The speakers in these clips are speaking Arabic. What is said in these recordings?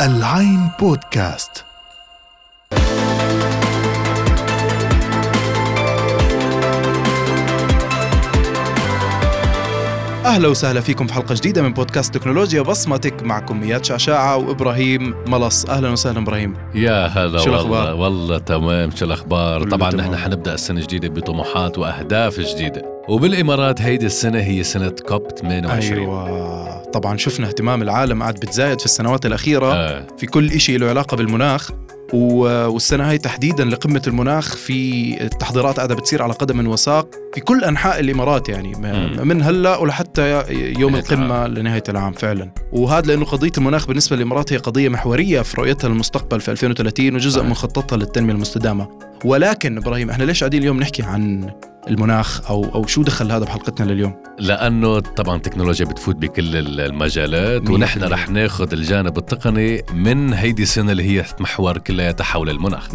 العين بودكاست. أهلا وسهلا فيكم في حلقة جديدة من بودكاست تكنولوجيا بصمتك. معكم إياد شعشاعه وإبراهيم ملص. أهلا وسهلا إبراهيم. يا هلا شو والله؟ والله تمام. شو الأخبار؟ طبعا. نحن حنبدأ السنة الجديده بطموحات وأهداف جديدة. وبالإمارات هيدي السنة هي سنة كوب 28 أيوه. طبعا شفنا اهتمام العالم قاعد بتزايد في السنوات الأخيرة آه. في كل إشي له علاقة بالمناخ و- والسنة هاي تحديدا لقمة المناخ في التحضيرات قاعدة بتصير على قدم وساق في كل أنحاء الإمارات يعني مم. من هلأ ولحتى يوم نهاية القمة لنهاية العام فعلا وهذا لأنه قضية المناخ بالنسبة للإمارات هي قضية محورية في رؤيتها للمستقبل في 2030 وجزء. من خطتها للتنمية المستدامة ولكن إبراهيم إحنا ليش قاعدين اليوم نحكي عن المناخ أو أو شو دخل هذا بحلقتنا لليوم؟ لأنه طبعا التكنولوجيا بتفوت بكل ال- المجالات ونحن. رح ناخذ الجانب التقني من هيدي السنة اللي هي محور كلياتها حول المناخ. 100%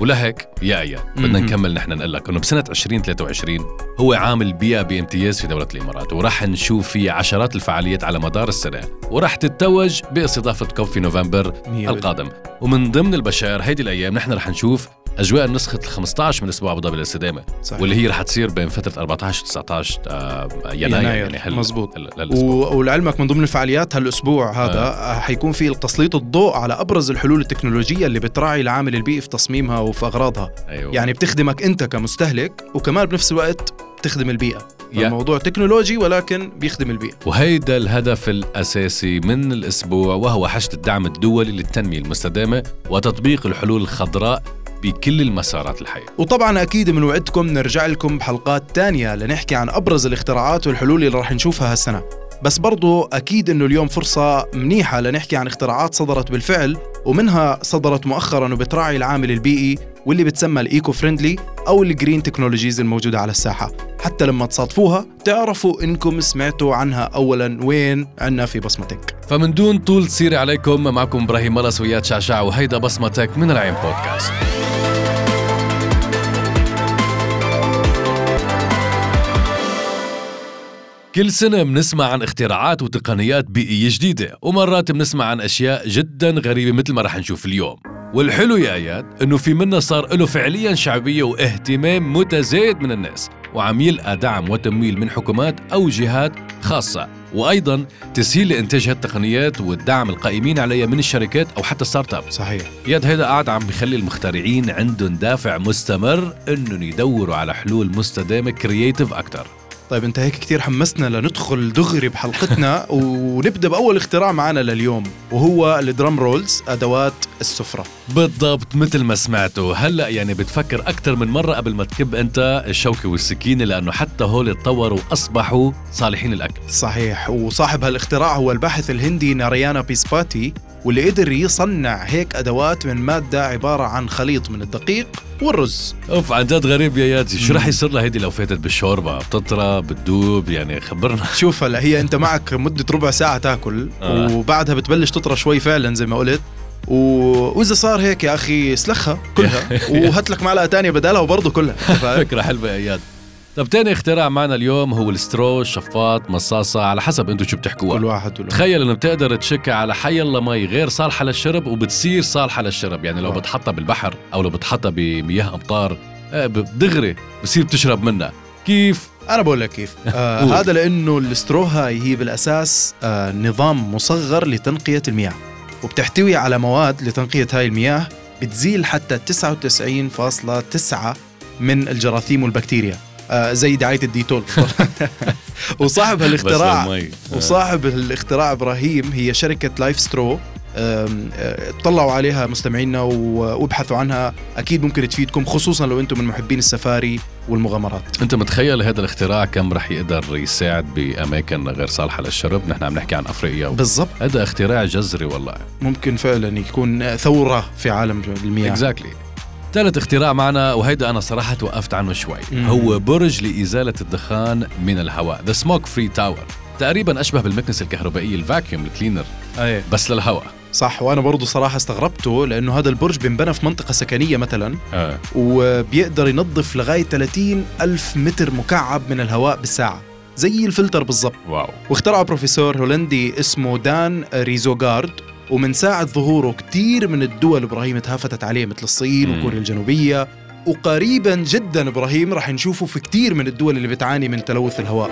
ولهيك يا ايا بدنا. نكمل نحن نقول لك إنه بسنة 2023 هو عام البيئه بامتياز في دولة الإمارات وراح نشوف فيه عشرات الفعاليات على مدار السنة وراح تتوج بإستضافة كوب في نوفمبر القادم. ومن ضمن البشائر هيدي الأيام نحن رح نشوف أجواء نسخه ال 15 من أسبوع أبو ظبي للاستدامه صحيح. واللي هي رح تصير بين فترة 14 و 19 آه، يناير, يناير، يعني هل مزبوط. هل- للأسبوع. و- ولعلمك من ضمن الفعاليات هالأسبوع هذا آه. حيكون في تسليط الضوء على أبرز الحلول التكنولوجية اللي بتراعي العامل البيئي في تصميمها وفي أغراضها أيوة. يعني بتخدمك أنت كمستهلك وكمان بنفس الوقت بتخدم البيئة الموضوع تكنولوجي ولكن بيخدم البيئة وهيدا الهدف الأساسي من الأسبوع وهو حشد الدعم الدولي للتنمية المستدامة وتطبيق الحلول الخضراء بكل المسارات الحياة. وطبعا أكيد بنوعدكم نرجع لكم بحلقات تانية لنحكي عن أبرز الاختراعات والحلول اللي راح نشوفها هالسنة. بس برضو أكيد إنه اليوم فرصة منيحة لنحكي عن اختراعات صدرت بالفعل ومنها صدرت مؤخرا وبتراعي العامل البيئي واللي بتسمى ال eco friendly أو ال green technologies الموجودة على الساحة. حتى لما تصادفوها تعرفوا إنكم سمعتوا عنها اولا وين؟ عنا في بصمتك. فمن دون طول سيرة عليكم معكم إبراهيم ملس وإياد شعشع وهيدا بصمتك من العين بودكاست. كل سنة بنسمع عن اختراعات وتقنيات بيئية جديدة ومرات بنسمع عن أشياء جدا غريبة مثل ما رح نشوف اليوم. والحلو يا اياد إنه في منها صار له فعليا شعبية واهتمام متزايد من الناس وعم يلقى دعم وتمويل من حكومات أو جهات خاصة. وأيضا تسهيل لإنتاج هالتقنيات والدعم القائمين عليها من الشركات أو حتى start up صحيح. إياد هيدا قاعد عم بخلي المخترعين عندهم دافع مستمر إنهم يدوروا على حلول مستدامة creative أكثر طيب انت هيك كتير حمسنا لندخل دغري بحلقتنا ونبدأ بأول اختراع معنا لليوم وهو ال drum rolls أدوات السفرة. بالضبط مثل ما سمعتوا. هلأ يعني بتفكر أكثر من مرة قبل ما تكب أنت الشوكة والسكينة لأنه حتى هول اتطوروا وأصبحوا صالحين للأكل. صحيح وصاحب هالاختراع هو الباحث الهندي ناريانا بيسباتي. واللي قدر يصنع هيك أدوات من مادة عبارة عن خليط من الدقيق والرز أوف عن جد غريب يا إياد شو. رح يصير لها هيدي لو فاتت بالشوربة بتطرى بتدوب يعني خبرنا شوف هلا هي أنت معك مدة ربع ساعة تاكل آه. وبعدها بتبلش تطرى شوي فعلا زي ما قلت و... وإذا صار هيك يا أخي اسلخها كلها وهات لك معلقة تانية بدالها وبرضه كلها؟ فكرة حلوة يا اياد طب تاني اختراع معنا اليوم هو ال straw شفاط مصاصة على حسب أنتم شو بتحكوها كل واحد وله. تخيل انه بتقدر تشكها على حي الله مي غير صالحة للشرب وبتصير صالحة للشرب. يعني لو. بتحطها بالبحر أو لو بتحطها بمياه أمطار آه، دغري بصير بتشرب منها. كيف؟ أنا بقول لك كيف. آه. هذا لأنه ال straw هاي هي بالأساس آه نظام مصغر لتنقية المياه. وبتحتوي على مواد لتنقية هاي المياه بتزيل حتى 99.9 من الجراثيم والبكتيريا. زي دعاية الديتول. وصاحب هالاختراع. آه. وصاحب الاختراع إبراهيم هي شركة LifeStraw اطلعوا عليها مستمعينا و- وابحثوا عنها. أكيد ممكن تفيدكم خصوصا لو أنتم من محبين السفاري والمغامرات. أنت متخيل هذا الاختراع كم رح يقدر يساعد بأماكن غير صالحة للشرب؟ نحن عم نحكي عن أفريقيا بالضبط. هذا اختراع جذري والله. ممكن فعلا يكون ثورة في عالم المياه. exactly ثالث اختراع معنا وهيدا أنا صراحة توقفت عنه شوي. مم. هو برج لإزالة الدخان من الهواء The Smog Free Tower تقريبا أشبه بالمكنسة الكهربائية ال vacuum ال cleaner إيه بس للهواء. صح وأنا برضو صراحة استغربته لأنه هذا البرج بينبنى في منطقة سكنية مثلا آه. وبيقدر ينظف لغاية 30 ألف متر مكعب من الهواء بالساعة. زي الفلتر بالضبط. wow. واخترعه بروفيسور هولندي اسمه دان روزغارد. ومن ساعة ظهوره كتير من الدول إبراهيم تهافتت عليه مثل الصين. وكوريا الجنوبية. وقريبا جدا إبراهيم رح نشوفه في كتير من الدول اللي بتعاني من تلوث الهواء.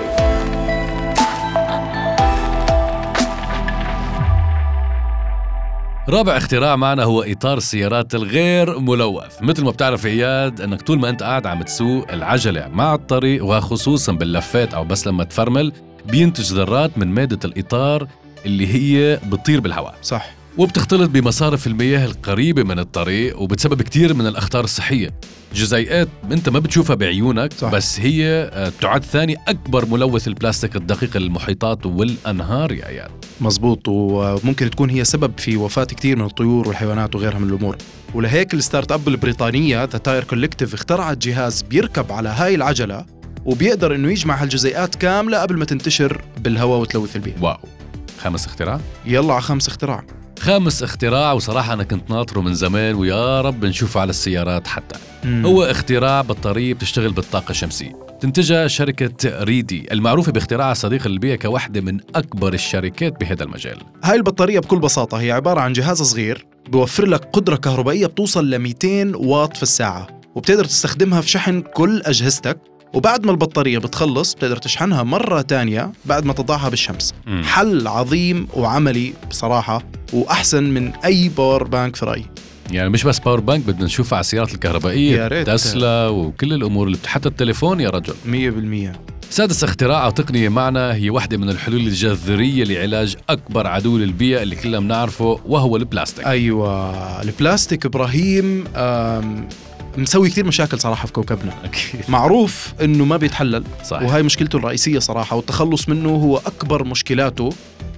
رابع اختراع معنا هو إطار السيارات الغير ملوث. مثل ما بتعرف إياد إنك طول ما أنت قاعد عم تسوق العجلة مع الطريق وخصوصا باللفات أو بس لما تفرمل بينتج ذرات من مادة الإطار اللي هي بتطير بالهواء. صح. وبتختلط بمصارف المياه القريبة من الطريق وبتسبب كتير من الأخطار الصحية. جزيئات أنت ما بتشوفها بعيونك صح. بس هي آه، تعد ثاني أكبر ملوث البلاستيك الدقيق للمحيطات والأنهار يا اياد مزبوط وممكن تكون هي سبب في وفاة كتير من الطيور والحيوانات وغيرها من الأمور. ولهيك ال startup البريطانية The Tyre Collective اخترعت جهاز بيركب على هاي العجلة وبيقدر إنه يجمع هالجزيئات كاملة قبل ما تنتشر بالهواء وتلوث البيئة. واو. خامس اختراع؟ يلا على خامس اختراع. خامس اختراع وصراحة أنا كنت ناطره من زمان ويا رب نشوفه على السيارات حتى. مم. هو اختراع بطارية بتشتغل بالطاقة الشمسية. تنتجها شركة ريدي المعروفة باختراعها صديق للبيئة كواحدة من أكبر الشركات بهذا المجال. هاي البطارية بكل بساطة هي عبارة عن جهاز صغير بيوفر لك قدرة كهربائية بتوصل ل 200 واط في الساعة وبتقدر تستخدمها في شحن كل أجهزتك. وبعد ما البطارية بتخلص بتقدر تشحنها مرة تانية بعد ما تضعها بالشمس. مم. حل عظيم وعملي بصراحة وأحسن من أي power bank في رأيي. يعني مش بس power bank بدنا نشوفها على السيارات الكهربائية يا ريت. تسلا وكل الأمور اللي حتى التليفون يا رجل. مية بالمية. سادس اختراع أو تقنية معنا هي واحدة من الحلول الجذرية لعلاج أكبر عدو للبيئة اللي كلنا بنعرفه وهو البلاستيك. أيوة البلاستيك إبراهيم مسوي كثير مشاكل صراحة في كوكبنا. أكيد. معروف إنه ما بيتحلل صح وهي مشكلته الرئيسية صراحة والتخلص منه هو أكبر مشكلاته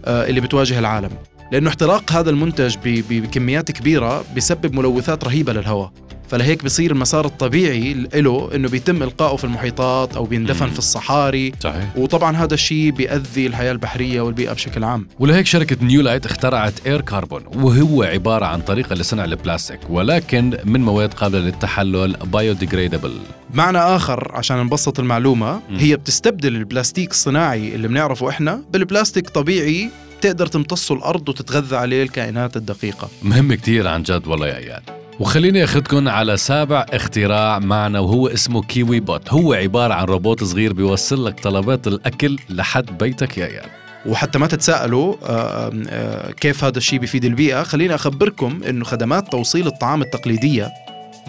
آه، اللي بتواجه العالم. لأنه احتراق هذا المنتج بكميات كبيرة بيسبب ملوثات رهيبة للهواء. فلهيك بصير المسار الطبيعي له إنه بيتم إلقائه في المحيطات أو بيندفن مم. في الصحاري. صحيح. وطبعا هذا الشيء بيأذي الحياة البحرية والبيئة بشكل عام. ولهيك شركة Newlight اخترعت AirCarbon وهو عبارة عن طريقة لصنع البلاستيك ولكن من مواد قابلة للتحلل biodegradable معنى آخر عشان نبسط المعلومة مم. هي بتستبدل البلاستيك الصناعي اللي بنعرفه إحنا بالبلاستيك طبيعي تقدر تمتصه الأرض وتتغذى عليه الكائنات الدقيقة. مهم كتير عن جد والله يا اياد وخليني اخذكم على سابع اختراع معنا وهو اسمه Kiwibot. هو عبارة عن روبوت صغير بيوصل لك طلبات الأكل لحد بيتك يا اياد وحتى ما تتساءلوا آه، آه، كيف هذا الشيء بيفيد البيئة خليني أخبركم أنه خدمات توصيل الطعام التقليدية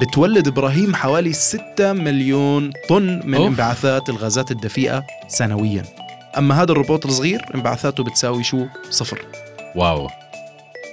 بتولد إبراهيم حوالي 6 مليون طن من أوف. انبعاثات الغازات الدفيئة سنويا. أما هذا الروبوت الصغير انبعاثاته بتساوي شو؟ صفر. wow.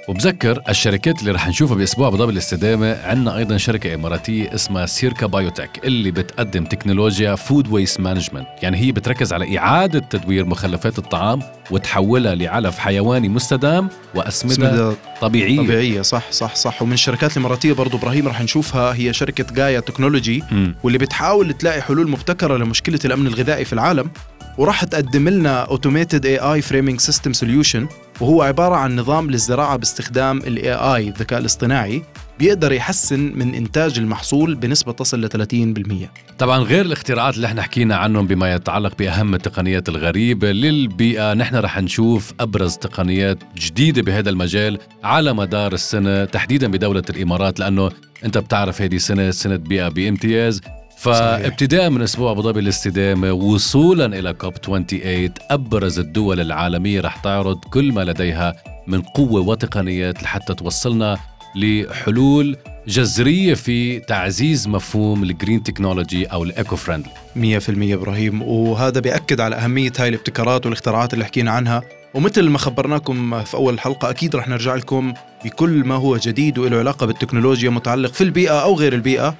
وبذكر الشركات اللي رح نشوفها بأسبوع ابو ظبي الاستدامة. عندنا أيضا شركة إماراتية اسمها Circa Biotech اللي بتقدم تكنولوجيا food waste management يعني هي بتركز على إعادة تدوير مخلفات الطعام وتحولها لعلف حيواني مستدام وأسمدة طبيعية. طبيعية. صح صح صح. ومن الشركات الإماراتية برضو إبراهيم رح نشوفها هي شركة Gaia Technology مم. واللي بتحاول تلاقي حلول مبتكرة لمشكلة الأمن الغذائي في العالم. وراح تقدم لنا automated AI farming system solution وهو عبارة عن نظام للزراعة باستخدام ال AI الذكاء الاصطناعي بيقدر يحسن من إنتاج المحصول بنسبة تصل ل 30% طبعا غير الاختراعات اللي إحنا حكينا عنهم بما يتعلق بأهم التقنيات الغريبة للبيئة نحن رح نشوف أبرز تقنيات جديدة بهذا المجال على مدار السنة تحديدا بدولة الإمارات لأنه أنت بتعرف هذه سنة سنة بيئة بامتياز. فابتداء من أسبوع أبو ظبي الاستدامه وصولا إلى COP 28 أبرز الدول العالمية رح تعرض كل ما لديها من قوة وتقنيات لحتى توصلنا لحلول جذرية في تعزيز مفهوم ال green technology أو ال eco-friendly 100% إبراهيم وهذا بيأكد على أهمية هاي الابتكارات والاختراعات اللي حكينا عنها. ومثل ما خبرناكم في أول الحلقة أكيد رح نرجع لكم بكل ما هو جديد وله علاقة بالتكنولوجيا متعلق في البيئة أو غير البيئة.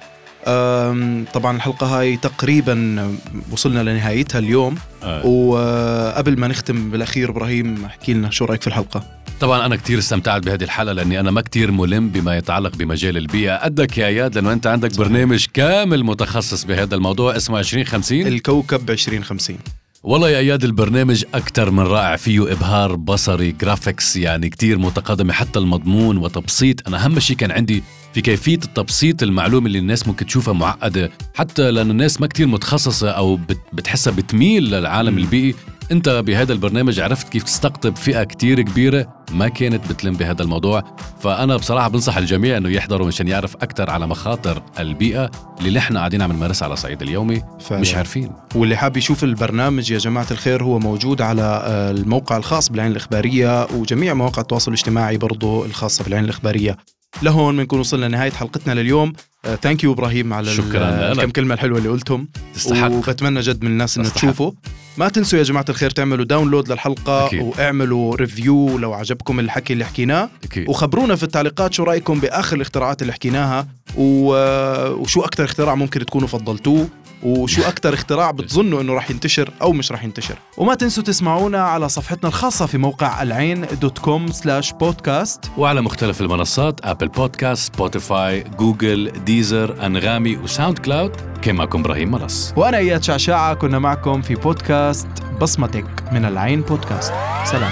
طبعا الحلقة هاي تقريبا وصلنا لنهايتها اليوم. وقبل ما نختم بالأخير إبراهيم احكي لنا شو رأيك في الحلقة؟ طبعا أنا كثير استمتعت بهذه الحلقة لأني أنا ما كثير ملم بما يتعلق بمجال البيئه قدك يا إياد لأنه أنت عندك برنامج كامل متخصص بهذا الموضوع اسمه 2050 الكوكب 2050 والله يا أياد البرنامج أكثر من رائع فيه إبهار بصري جرافيكس يعني كتير متقدمة حتى المضمون وتبسيط. أنا أهم شيء كان عندي في كيفية التبسيط المعلومة اللي الناس ممكن تشوفها معقدة حتى لأنه الناس ما كتير متخصصة أو بت- بتحسها بتميل للعالم البيئي. انت بهذا البرنامج عرفت كيف تستقطب فئة كتير كبيرة ما كانت بتلم بهذا الموضوع. فأنا بصراحة بنصح الجميع إنه يحضروا مشان يعرف أكثر على مخاطر البيئة اللي نحن قاعدين عم نمارسها على الصعيد اليومي. فعلا. مش عارفين. واللي حاب يشوف البرنامج يا جماعة الخير هو موجود على آه، الموقع الخاص بالعين الإخبارية وجميع مواقع التواصل الاجتماعي برضو الخاصة بالعين الإخبارية. لهون بنكون وصلنا لنهاية حلقتنا لليوم. thank you إبراهيم على شكراً لك. الكم كلمة الحلوة اللي قلتم تستحق. وبتمنى جد من الناس إنه. تشوفوا ما تنسوا يا جماعة الخير تعملوا download للحلقة أكيد. واعملوا review لو عجبكم الحكي اللي حكيناه. أكيد. وخبرونا في التعليقات شو رأيكم بآخر الاختراعات اللي حكيناها و- وشو أكثر اختراع ممكن تكونوا فضلتوه وشو أكثر اختراع بتظنوا إنه راح ينتشر أو مش راح ينتشر. وما تنسوا تسمعونا على صفحتنا الخاصة في موقع العين dot com slash podcast. وعلى مختلف المنصات Apple Podcast Spotify Google Deezer أنغامي و SoundCloud كان معكم إبراهيم مرص وأنا إياد شعشاعه كنا معكم في بودكاست بصمتك من العين بودكاست. سلام.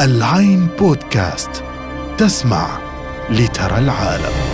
العين بودكاست تسمع لترى العالم.